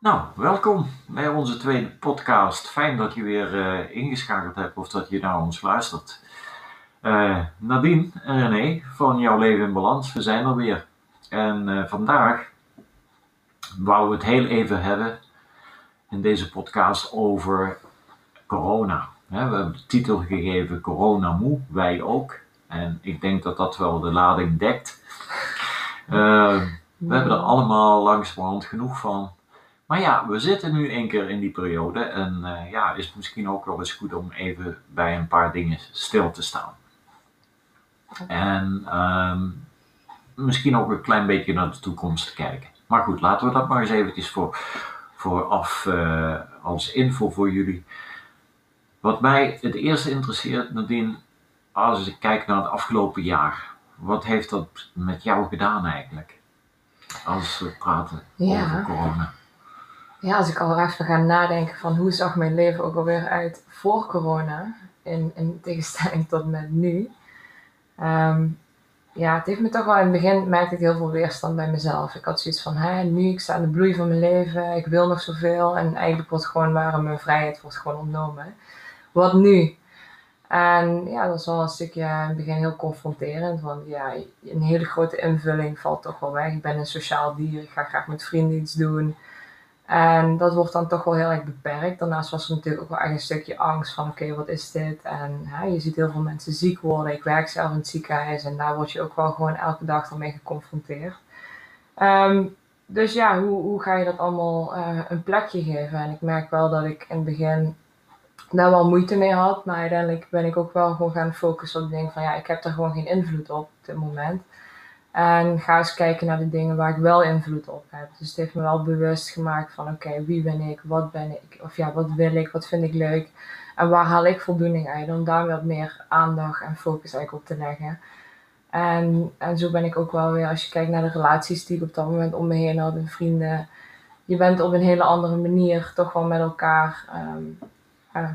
Nou, welkom bij onze tweede podcast. Fijn dat je weer eh, ingeschakeld hebt of dat je naar ons luistert. Uh, Nadine en René van Jouw Leven in Balans, we zijn er weer. En uh, vandaag wou we het heel even hebben in deze podcast over corona. we hebben de titel gegeven Corona Moe, wij ook. En ik denk dat dat wel de lading dekt. we hebben er allemaal langzamerhand genoeg van. Maar ja, we zitten nu één keer in die periode en uh, ja, is het misschien ook wel eens goed om even bij een paar dingen stil te staan. En um, misschien ook een klein beetje naar de toekomst te kijken. Maar goed, laten we dat maar eens eventjes voor, vooraf uh, als info voor jullie. Wat mij het eerste interesseert, Nadine, als ik kijk naar het afgelopen jaar. Wat heeft dat met jou gedaan eigenlijk? Als we praten ja. over corona. Ja, als ik al even ga nadenken van hoe zag mijn leven ook alweer uit voor corona, in, in tegenstelling tot met nu. Um, ja, het heeft me toch wel in het begin merkte ik heel veel weerstand bij mezelf. Ik had zoiets van, nu ik sta in de bloei van mijn leven, ik wil nog zoveel en eigenlijk wordt gewoon waarom mijn vrijheid wordt gewoon ontnomen. Wat nu? En ja, dat was wel een stukje in het begin heel confronterend, want ja, een hele grote invulling valt toch wel weg. Ik ben een sociaal dier, ik ga graag met vrienden iets doen. En dat wordt dan toch wel heel erg beperkt. Daarnaast was er natuurlijk ook wel echt een stukje angst van oké, wat is dit? En je ziet heel veel mensen ziek worden. Ik werk zelf in het ziekenhuis en daar word je ook wel gewoon elke dag mee geconfronteerd. Um, dus ja, hoe, hoe ga je dat allemaal uh, een plekje geven? En ik merk wel dat ik in het begin daar wel moeite mee had. Maar uiteindelijk ben ik ook wel gewoon gaan focussen op dingen van ja, ik heb daar gewoon geen invloed op op dit moment. En ga eens kijken naar de dingen waar ik wel invloed op heb. Dus het heeft me wel bewust gemaakt van oké, wie ben ik, wat ben ik, of ja, wat wil ik, wat vind ik leuk. En waar haal ik voldoening uit om daar wat meer aandacht en focus eigenlijk op te leggen. En, en zo ben ik ook wel weer, als je kijkt naar de relaties die ik op dat moment om me heen had, en vrienden. Je bent op een hele andere manier toch wel met elkaar um,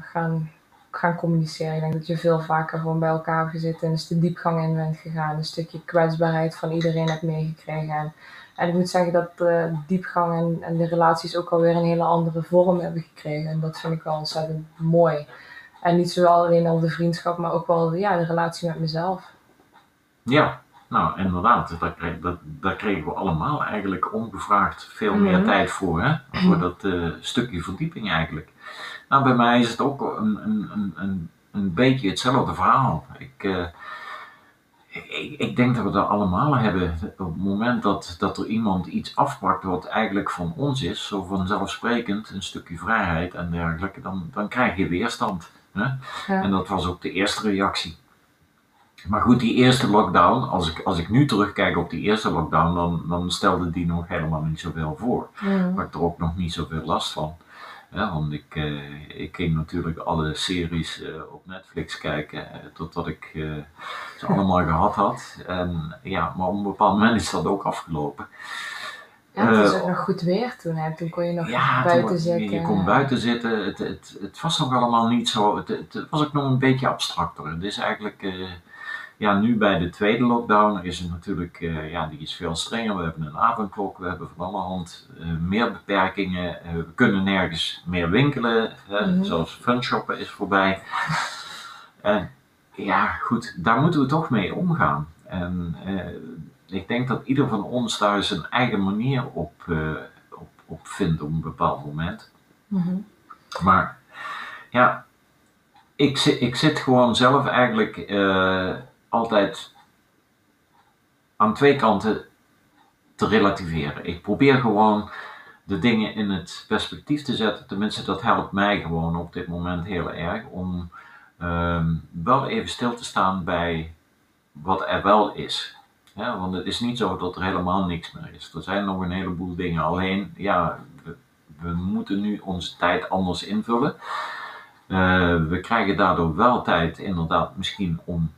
gaan gaan communiceren. Ik denk dat je veel vaker gewoon bij elkaar gezeten en dus de diepgang in bent gegaan. Een stukje kwetsbaarheid van iedereen hebt meegekregen. En, en ik moet zeggen dat de diepgang en, en de relaties ook alweer een hele andere vorm hebben gekregen. En dat vind ik wel ontzettend mooi. En niet zo alleen al de vriendschap, maar ook wel ja, de relatie met mezelf. Ja, nou inderdaad, daar, dat, daar kregen we allemaal eigenlijk ongevraagd veel meer mhm. tijd voor. Hè? Voor dat uh, stukje verdieping eigenlijk. Nou, bij mij is het ook een, een, een, een beetje hetzelfde verhaal. Ik, uh, ik, ik, denk dat we dat allemaal hebben. Op het moment dat, dat er iemand iets afpakt wat eigenlijk van ons is, zo vanzelfsprekend, een stukje vrijheid en dergelijke, dan, dan krijg je weerstand. Hè? En dat was ook de eerste reactie. Maar goed, die eerste lockdown, als ik, als ik nu terugkijk op die eerste lockdown, dan, dan stelde die nog helemaal niet zoveel voor. Mm. Maar ik er ook nog niet zoveel last van. Ja, want ik, uh, ik ging natuurlijk alle series uh, op Netflix kijken uh, totdat ik ze allemaal gehad had. En, ja, maar op een bepaald moment is dat ook afgelopen. Ja, het was ook nog goed weer toen. Hè? Toen kon je nog ja, buiten zitten. Je kon buiten zitten. Het, het, het was nog allemaal niet zo. Het, het, was ook nog een beetje abstracter. Het is eigenlijk ja, nu bij de tweede lockdown is het natuurlijk, uh, ja, die is veel strenger. We hebben een avondklok, we hebben van allerhand uh, meer beperkingen. Uh, we kunnen nergens meer winkelen, mm zoals funshoppen is voorbij. En ja, goed, daar moeten we toch mee omgaan. En ik denk dat ieder van ons daar zijn eigen manier op, op, op vindt op een bepaald moment. Mm Maar ja, ik, ik zit gewoon zelf eigenlijk altijd aan twee kanten te relativeren. Ik probeer gewoon de dingen in het perspectief te zetten. Tenminste, dat helpt mij gewoon op dit moment heel erg om ehm, wel even stil te staan bij wat er wel is. want het is niet zo dat er helemaal niks meer is. Er zijn nog een heleboel dingen. Alleen, ja, we, moeten nu onze tijd anders invullen. Uh, we krijgen daardoor wel tijd, inderdaad, misschien om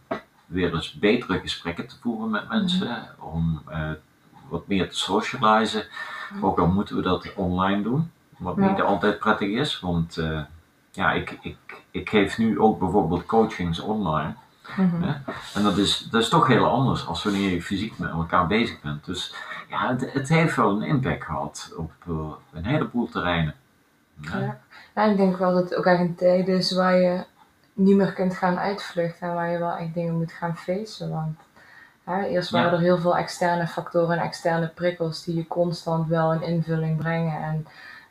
weer eens betere gesprekken te voeren met mensen, mhm. om uh, wat meer te socializen. Mhm. Ook al moeten we dat online doen, wat niet altijd prettig is, want uh, ja, ik, ik, ik geef nu ook bijvoorbeeld coachings online. Mhm. En dat is, dat is toch heel anders als wanneer je fysiek met elkaar bezig bent. Dus ja, het, het heeft wel een impact gehad op eh, een heleboel terreinen. Ja. Ik denk wel dat het ook echt een tijd is waar je niet meer kunt gaan uitvluchten en waar je wel echt dingen moet gaan facen. Want hè, eerst waren Ja. er heel veel externe factoren en externe prikkels die je constant wel een invulling brengen. En,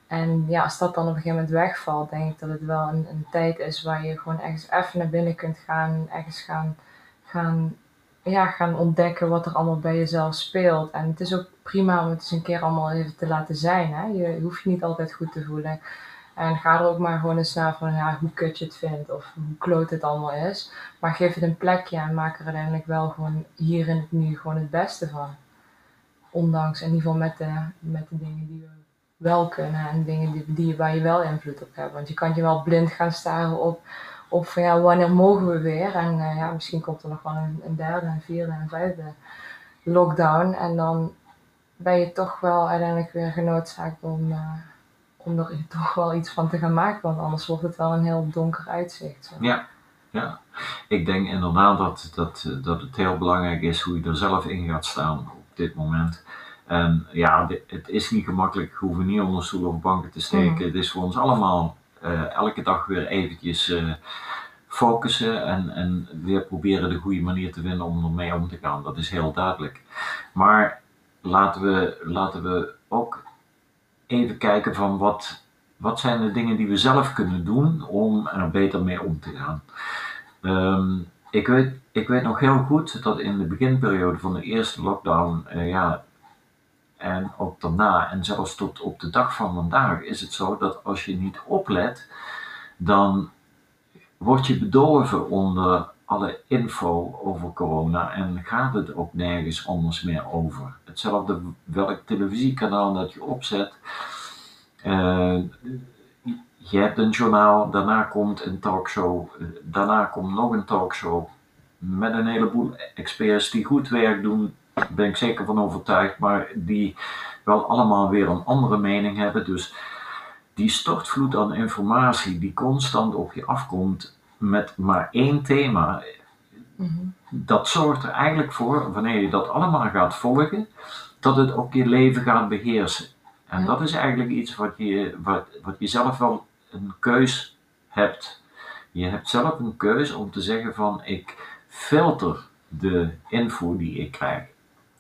en ja, als dat dan op een gegeven moment wegvalt, denk ik dat het wel een, een tijd is waar je gewoon ergens even naar binnen kunt gaan, ergens gaan, gaan, ja, gaan ontdekken wat er allemaal bij jezelf speelt. En het is ook prima om het eens een keer allemaal even te laten zijn. Hè? Je hoeft je niet altijd goed te voelen. En ga er ook maar gewoon eens naar van ja, hoe kut je het vindt of hoe kloot het allemaal is. Maar geef het een plekje en maak er uiteindelijk wel gewoon hier in het nu gewoon het beste van. Ondanks in ieder geval met de, met de dingen die we wel kunnen en dingen die, die, waar je wel invloed op hebt. Want je kan je wel blind gaan staren op, op van ja, wanneer mogen we weer? En eh, ja, misschien komt er nog wel een, een derde, een vierde en vijfde lockdown. En dan ben je toch wel uiteindelijk weer genoodzaakt om, eh, om er toch wel iets van te gaan maken. Want anders wordt het wel een heel donker uitzicht. Zo. Ja, ja. Ik denk inderdaad dat, dat, dat het heel belangrijk is hoe je er zelf in gaat staan op dit moment. En ja, het is niet gemakkelijk, we hoeven niet onder stoelen of banken te steken. Mhm. Het is voor ons allemaal eh, elke dag weer eventjes eh, focussen en, en weer proberen de goede manier te vinden om ermee om te gaan. Dat is heel duidelijk. Maar laten we, laten we ook even kijken van wat, wat zijn de dingen die we zelf kunnen doen om er beter mee om te gaan. Ehm, ik, weet, ik weet nog heel goed dat in de beginperiode van de eerste lockdown, eh, ja, en ook daarna, en zelfs tot op de dag van vandaag, is het zo dat als je niet oplet, dan word je bedorven onder alle info over corona en gaat het ook nergens anders meer over. Hetzelfde welk televisiekanaal dat je opzet. eh, je hebt een journaal, daarna komt een talkshow, eh, daarna komt nog een talkshow met een heleboel experts die goed werk doen, ben ik zeker van overtuigd, maar die wel allemaal weer een andere mening hebben. Dus die stortvloed aan informatie die constant op je afkomt met maar één thema, Mhm. dat zorgt er eigenlijk voor, wanneer je dat allemaal gaat volgen, dat het ook je leven gaat beheersen. En Ja. dat is eigenlijk iets wat je, wat, wat je zelf wel een keus hebt. Je hebt zelf een keus om te zeggen van ik filter de info die ik krijg.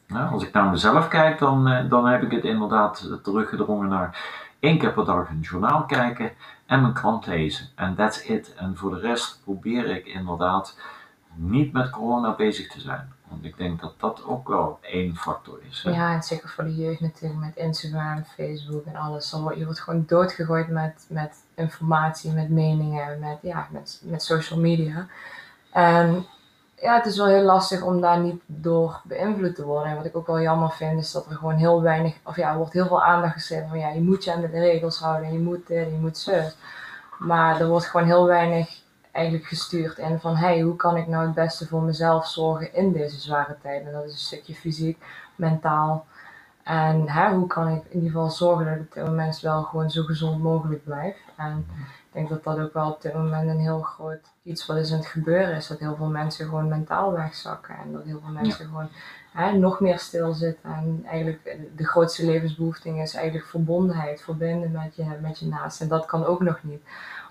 Nou, als ik naar mezelf kijk, dan, eh, dan heb ik het inderdaad teruggedrongen naar één keer per dag een journaal kijken en mijn krant lezen. En that's it. En voor de rest probeer ik inderdaad niet met corona bezig te zijn. Want ik denk dat dat ook wel één factor is. Ja, en zeker voor de jeugd natuurlijk met Instagram, Facebook en alles. Je wordt gewoon doodgegooid met, met informatie, met meningen, met, ja, met, met social media. En ja, het is wel heel lastig om daar niet door beïnvloed te worden. En wat ik ook wel jammer vind, is dat er gewoon heel weinig, of ja, er wordt heel veel aandacht gegeven van ja, je moet je aan de regels houden, je moet dit, je moet zus. Maar er wordt gewoon heel weinig eigenlijk gestuurd in van hey, hoe kan ik nou het beste voor mezelf zorgen in deze zware tijden. Dat is een stukje fysiek, mentaal. En hè, hoe kan ik in ieder geval zorgen dat ik op dit wel gewoon zo gezond mogelijk blijf. En denk dat dat ook wel op dit moment een heel groot iets wat is aan het gebeuren is. Dat heel veel mensen gewoon mentaal wegzakken. En dat heel veel mensen gewoon hè, nog meer stilzitten. En eigenlijk de grootste levensbehoefte is eigenlijk verbondenheid. Verbinden met je, met je naast. En dat kan ook nog niet.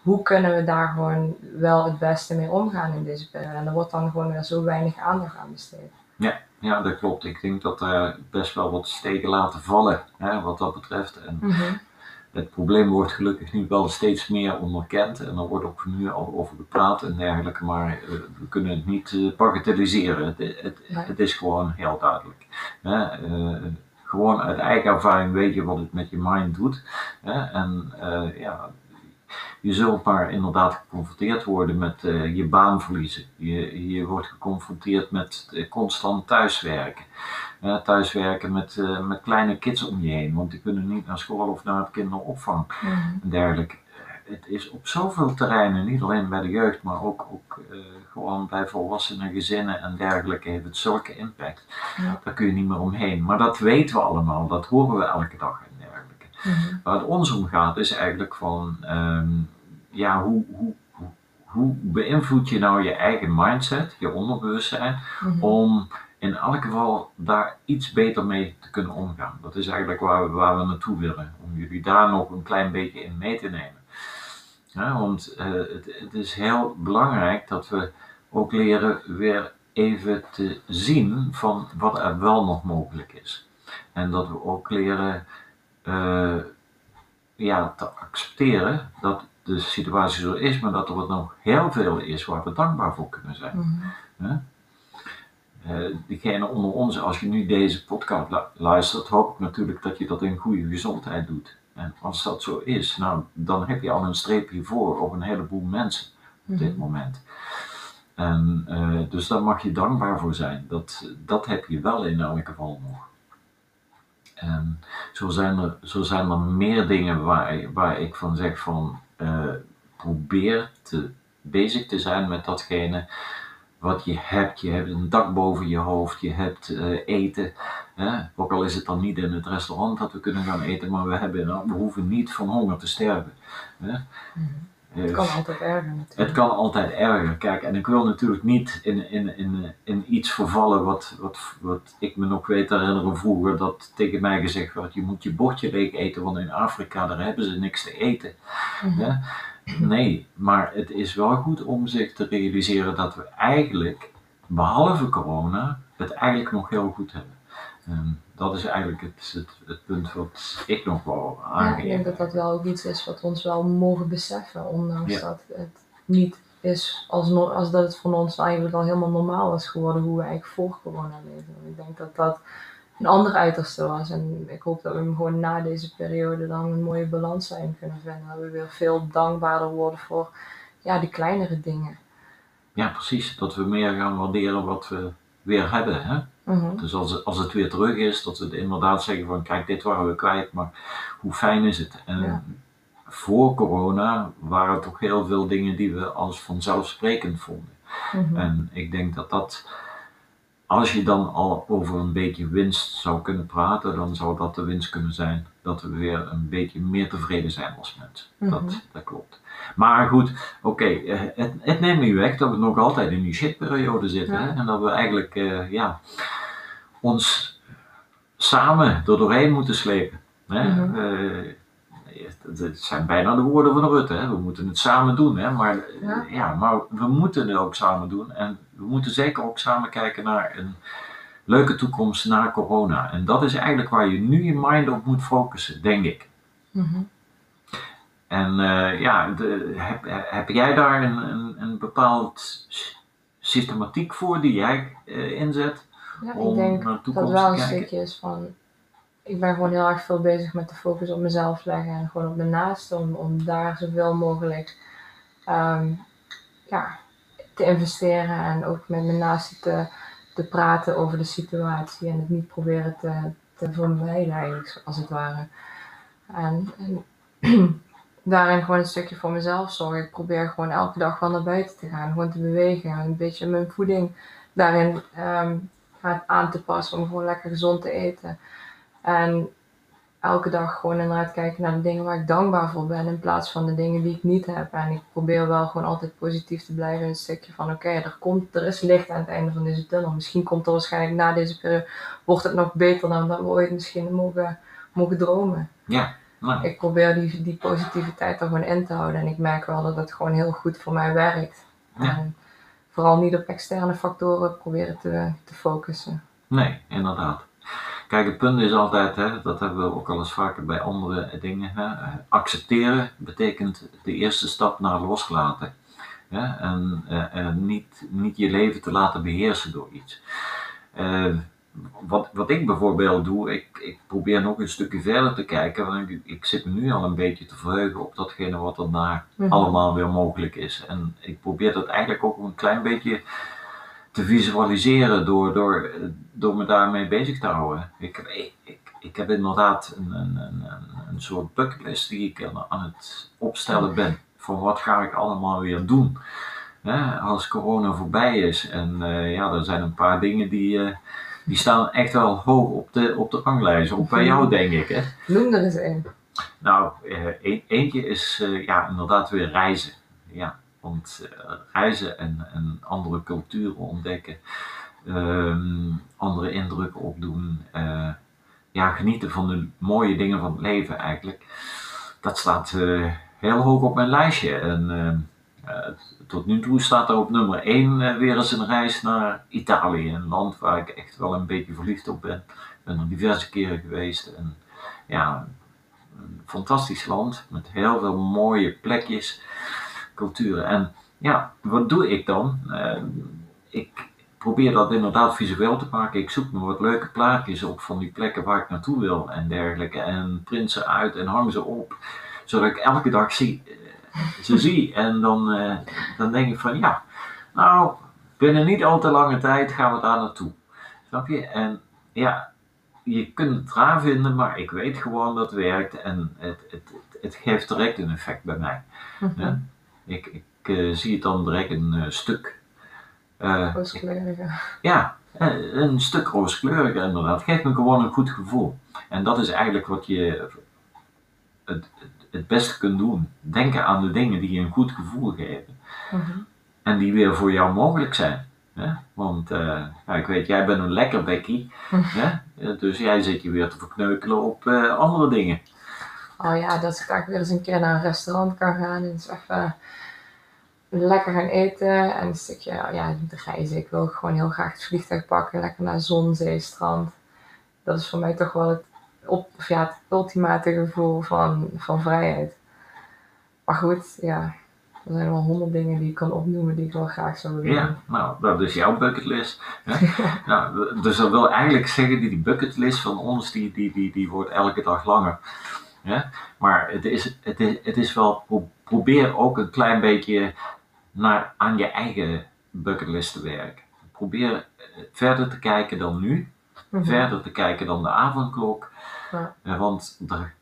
Hoe kunnen we daar gewoon wel het beste mee omgaan in deze periode? En er wordt dan gewoon weer zo weinig aandacht aan besteed. Ja, dat klopt. Ik denk dat er best wel wat steken laten vallen hè, wat dat betreft. En het probleem wordt gelukkig nu wel steeds meer onderkend en er wordt ook nu al over gepraat en dergelijke, maar eh, we kunnen het niet eh, bagatelliseren. Het, het, Nee. het is gewoon heel duidelijk. Hè? Eh, gewoon uit eigen ervaring weet je wat het met je mind doet. Hè? En ja, je zult maar inderdaad geconfronteerd worden met je baan verliezen. Je, je wordt geconfronteerd met constant thuiswerken. Eh, thuiswerken met, eh, met kleine kids om je heen, want die kunnen niet naar school of naar het kinderopvang en dergelijke. Het is op zoveel terreinen, niet alleen bij de jeugd, maar ook, ook eh, gewoon bij volwassenen, gezinnen en dergelijke, heeft het zulke impact. Ja. Daar kun je niet meer omheen. Maar dat weten we allemaal, dat horen we elke dag en dergelijke. Waar het ons om gaat is eigenlijk van, ehm, ja, hoe, hoe, hoe, hoe beïnvloed je nou je eigen mindset, je onderbewustzijn, Mhm. om in elk geval daar iets beter mee te kunnen omgaan. Dat is eigenlijk waar we, waar we naartoe willen, om jullie daar nog een klein beetje in mee te nemen. Ja, want eh, het, het is heel belangrijk dat we ook leren weer even te zien van wat er wel nog mogelijk is. En dat we ook leren eh, ja, te accepteren dat de situatie zo is, maar dat er nog heel veel is waar we dankbaar voor kunnen zijn. Mhm. Eh diegene onder ons, als je nu deze podcast lu- luistert, hoop ik natuurlijk dat je dat in goede gezondheid doet. En als dat zo is, nou, dan heb je al een streepje voor op een heleboel mensen op dit Mhm. moment. En eh, dus daar mag je dankbaar voor zijn. Dat, dat heb je wel in elk geval nog. En zo zijn er, zo zijn er meer dingen waar, waar ik van zeg van eh, probeer te, bezig te zijn met datgene wat je hebt. Je hebt een dak boven je hoofd, je hebt eh, eten. Hè? Ook al is het dan niet in het restaurant dat we kunnen gaan eten, maar we, hebben, nou, we hoeven niet van honger te sterven. Hè? Mhm. Het kan altijd erger natuurlijk. het kan altijd erger. Kijk, en ik wil natuurlijk niet in, in, in, in iets vervallen wat, wat, wat ik me nog weet herinneren vroeger, dat tegen mij gezegd werd, je moet je bordje leeg eten, want in Afrika daar hebben ze niks te eten. Mhm. Nee, maar het is wel goed om zich te realiseren dat we eigenlijk, behalve corona, het eigenlijk nog heel goed hebben. En dat is eigenlijk het, het, het punt wat ik nog wel Ja, aangeef. ik denk dat dat wel ook iets is wat we ons wel mogen beseffen, ondanks Ja. dat het niet is als, no- als dat het voor ons eigenlijk al helemaal normaal is geworden hoe we eigenlijk voor corona leven. Ik denk dat dat een ander uiterste was en ik hoop dat we hem gewoon na deze periode dan een mooie balans zijn kunnen vinden. Dat we weer veel dankbaarder worden voor ja, die kleinere dingen. Ja, precies. Dat we meer gaan waarderen wat we weer hebben. Hè? Mhm. Dus als, als het weer terug is, dat we inderdaad zeggen van kijk, dit waren we kwijt, maar hoe fijn is het? En Ja. voor corona waren er toch heel veel dingen die we als vanzelfsprekend vonden. Mhm. En ik denk dat dat, als je dan al over een beetje winst zou kunnen praten, dan zou dat de winst kunnen zijn. Dat we weer een beetje meer tevreden zijn als mensen. Mhm. Dat, dat klopt. Maar goed, oké, eh, het, het neemt niet weg dat we nog altijd in die shitperiode zitten. Ja. Hè? En dat we eigenlijk, eh, ja, ons samen er doorheen moeten slepen. Hè? Mhm. Eh, zijn bijna de woorden van Rutte. Hè? We moeten het samen doen. Hè? Maar, Ja. ja, maar we moeten het ook samen doen. En we moeten zeker ook samen kijken naar een leuke toekomst na corona. En dat is eigenlijk waar je nu je mind op moet focussen, denk ik. Mhm. En eh, ja, de, heb, heb jij daar een, een, een bepaald systematiek voor die jij eh, inzet Ja, ik om denk naar de dat toekomst wel een stukje is van. Ik ben gewoon heel erg veel bezig met de focus op mezelf leggen en gewoon op mijn naasten om, om daar zoveel mogelijk ehm, ja, te investeren en ook met mijn naasten te, te praten over de situatie en het niet proberen te, te vermijden eigenlijk, als het ware. En, daarin gewoon een stukje voor mezelf zorgen. Ik probeer gewoon elke dag wel naar buiten te gaan, gewoon te bewegen en een beetje mijn voeding daarin ehm, aan te passen om gewoon lekker gezond te eten. En elke dag gewoon inderdaad kijken naar de dingen waar ik dankbaar voor ben in plaats van de dingen die ik niet heb. En ik probeer wel gewoon altijd positief te blijven een stukje van oké, er komt, er is licht aan het einde van deze tunnel. Misschien komt er waarschijnlijk na deze periode, wordt het nog beter dan dat we ooit misschien mogen, mogen dromen. Ja, nou, Ik probeer die, die positiviteit er gewoon in te houden en ik merk wel dat het gewoon heel goed voor mij werkt. Ja. En vooral niet op externe factoren proberen te, te focussen. nee, inderdaad. Kijk, het punt is altijd, hè, dat hebben we ook al eens vaker bij andere dingen. Hè, accepteren betekent de eerste stap naar loslaten. Hè, en eh, niet, niet je leven te laten beheersen door iets. Eh, wat, wat ik bijvoorbeeld doe, ik, ik probeer nog een stukje verder te kijken. Want ik, ik zit me nu al een beetje te verheugen op datgene wat er daar Mhm. allemaal weer mogelijk is. En ik probeer dat eigenlijk ook een klein beetje te visualiseren door, door, door me daarmee bezig te houden. Ik, heb- ik, ik, ik heb inderdaad een, een, een, een- soort bucketlist die ik aan, het opstellen ben. Van wat ga ik allemaal weer doen hè, als corona voorbij is. En eh, ja, er zijn een paar dingen die, eh, die staan echt wel hoog op de, op de ranglijst. Ook bij jou denk ik. Hè? Noem er eens een. Nou, eh, e- eentje is ja, inderdaad weer reizen. Ja. Want eh, reizen en, en andere culturen ontdekken, ehm, andere indrukken opdoen, eh, ja, genieten van de mooie dingen van het leven eigenlijk, dat staat eh, heel hoog op mijn lijstje. En ehm, eh, tot nu toe staat er op nummer 1 weer eens een reis naar Italië, een land waar ik echt wel een beetje verliefd op ben. Ik ben er diverse keren geweest en ja, een fantastisch land met heel veel mooie plekjes, culturen. En ja, wat doe ik dan? Eh, ik probeer dat inderdaad visueel te maken. Ik zoek me wat leuke plaatjes op van die plekken waar ik naartoe wil en dergelijke. En print ze uit en hang ze op, zodat ik elke dag zie, eh, ze zie. En dan, eh, dan denk ik van ja, nou, binnen niet al te lange tijd gaan we daar naartoe. Snap je? En ja, je kunt het raar vinden, maar ik weet gewoon dat het werkt en het, het, het, het geeft direct een effect bij mij. Mhm. Ja? Ik, ik eh, zie het dan direct een eh, stuk. eh, Rooskleurige. ja, een stuk rooskleuriger inderdaad. Het geeft me gewoon een goed gevoel. En dat is eigenlijk wat je het, het, beste kunt doen. Denken aan de dingen die je een goed gevoel geven. Mhm. En die weer voor jou mogelijk zijn. Hè? Want ja, ik weet, jij bent een lekker bekkie. hè? Eh, Dus jij zit je weer te verkneukelen op andere dingen. Oh ja, dat ik eigenlijk weer eens een keer naar een restaurant kan gaan en eens even lekker gaan eten en een stukje ja, reizen. Ik wil gewoon heel graag het vliegtuig pakken, lekker naar zon, zee, strand. Dat is voor mij toch wel het, op, ja, het ultimate gevoel van, van vrijheid. Maar goed, ja, er zijn wel honderd dingen die ik kan opnoemen die ik wel graag zou willen Ja, nou, dat is jouw bucketlist. Hè? nou, dus dat wil eigenlijk zeggen, die die bucketlist van ons, die, die, die, die wordt elke dag langer. Hè? Maar het is, het, is, het is wel, pro- probeer ook een klein beetje naar, aan je eigen bucketlist te werken. Probeer eh, verder te kijken dan nu, Mhm. verder te kijken dan de avondklok. Ja. Eh, want er,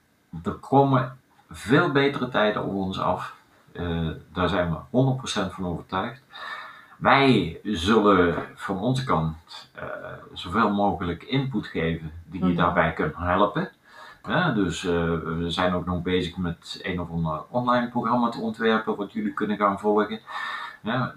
er komen veel betere tijden op ons af. Eh, daar zijn we 100% van overtuigd. Wij zullen van onze kant zoveel mogelijk input geven die je Mhm. daarbij kunnen helpen. Hè, dus eh, we zijn ook nog bezig met een of ander online programma te ontwerpen wat jullie kunnen gaan volgen. Ja,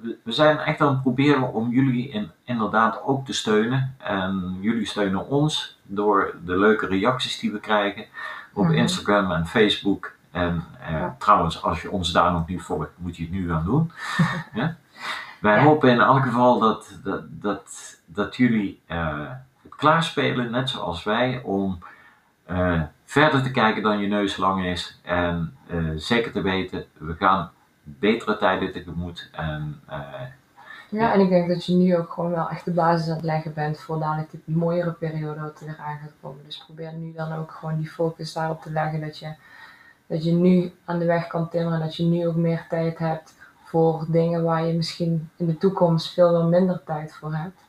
we, zijn echt aan het proberen om jullie in, inderdaad ook te steunen. En jullie steunen ons door de leuke reacties die we krijgen op Mhm. Instagram en Facebook. En eh, Ja. trouwens, als je ons daar nog niet volgt, moet je het nu gaan doen. ja? Wij hopen in elk geval dat, dat, dat, dat jullie eh, het klaarspelen, net zoals wij, om eh, verder te kijken dan je neus lang is. En eh, zeker te weten, we gaan betere tijden tegemoet. En eh, Ja, en ik denk dat je nu ook gewoon wel echt de basis aan het leggen bent voor dadelijk die mooiere periode wat er aan gaat komen. Dus probeer nu dan ook gewoon die focus daarop te leggen dat je, dat je nu aan de weg kan timmeren, dat je nu ook meer tijd hebt voor dingen waar je misschien in de toekomst veel minder tijd voor hebt.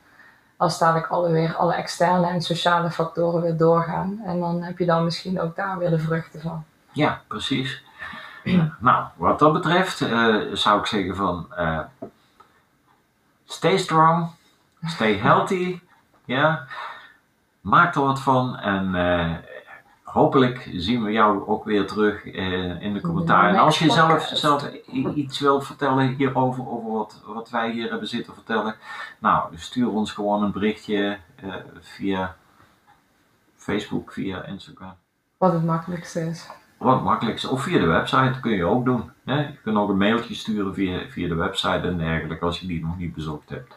Als dadelijk alle weer alle externe en sociale factoren weer doorgaan. En dan heb je dan misschien ook daar weer de vruchten van. ja, precies. nou, wat dat betreft eh, zou ik zeggen van eh, stay strong, stay healthy. ja, maak er wat van en eh, hopelijk zien we jou ook weer terug eh, in de commentaar. En als je zelf, zelf iets wilt vertellen hierover, over wat, wat wij hier hebben zitten vertellen, nou, dus stuur ons gewoon een berichtje eh, via Facebook, via Instagram. Wat het makkelijkste is. Wat makkelijk is. Of via de website kun je ook doen. Hè? Je kunt ook een mailtje sturen via, via de website en dergelijke als je die nog niet bezocht hebt.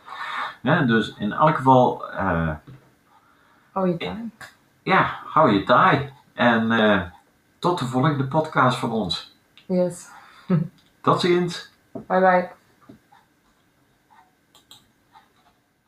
Hè? Dus in elk geval, eh, Oh, je tuin. ja, hou je taai. En eh, tot de volgende podcast van ons. Yes. Tot ziens. Bye bye.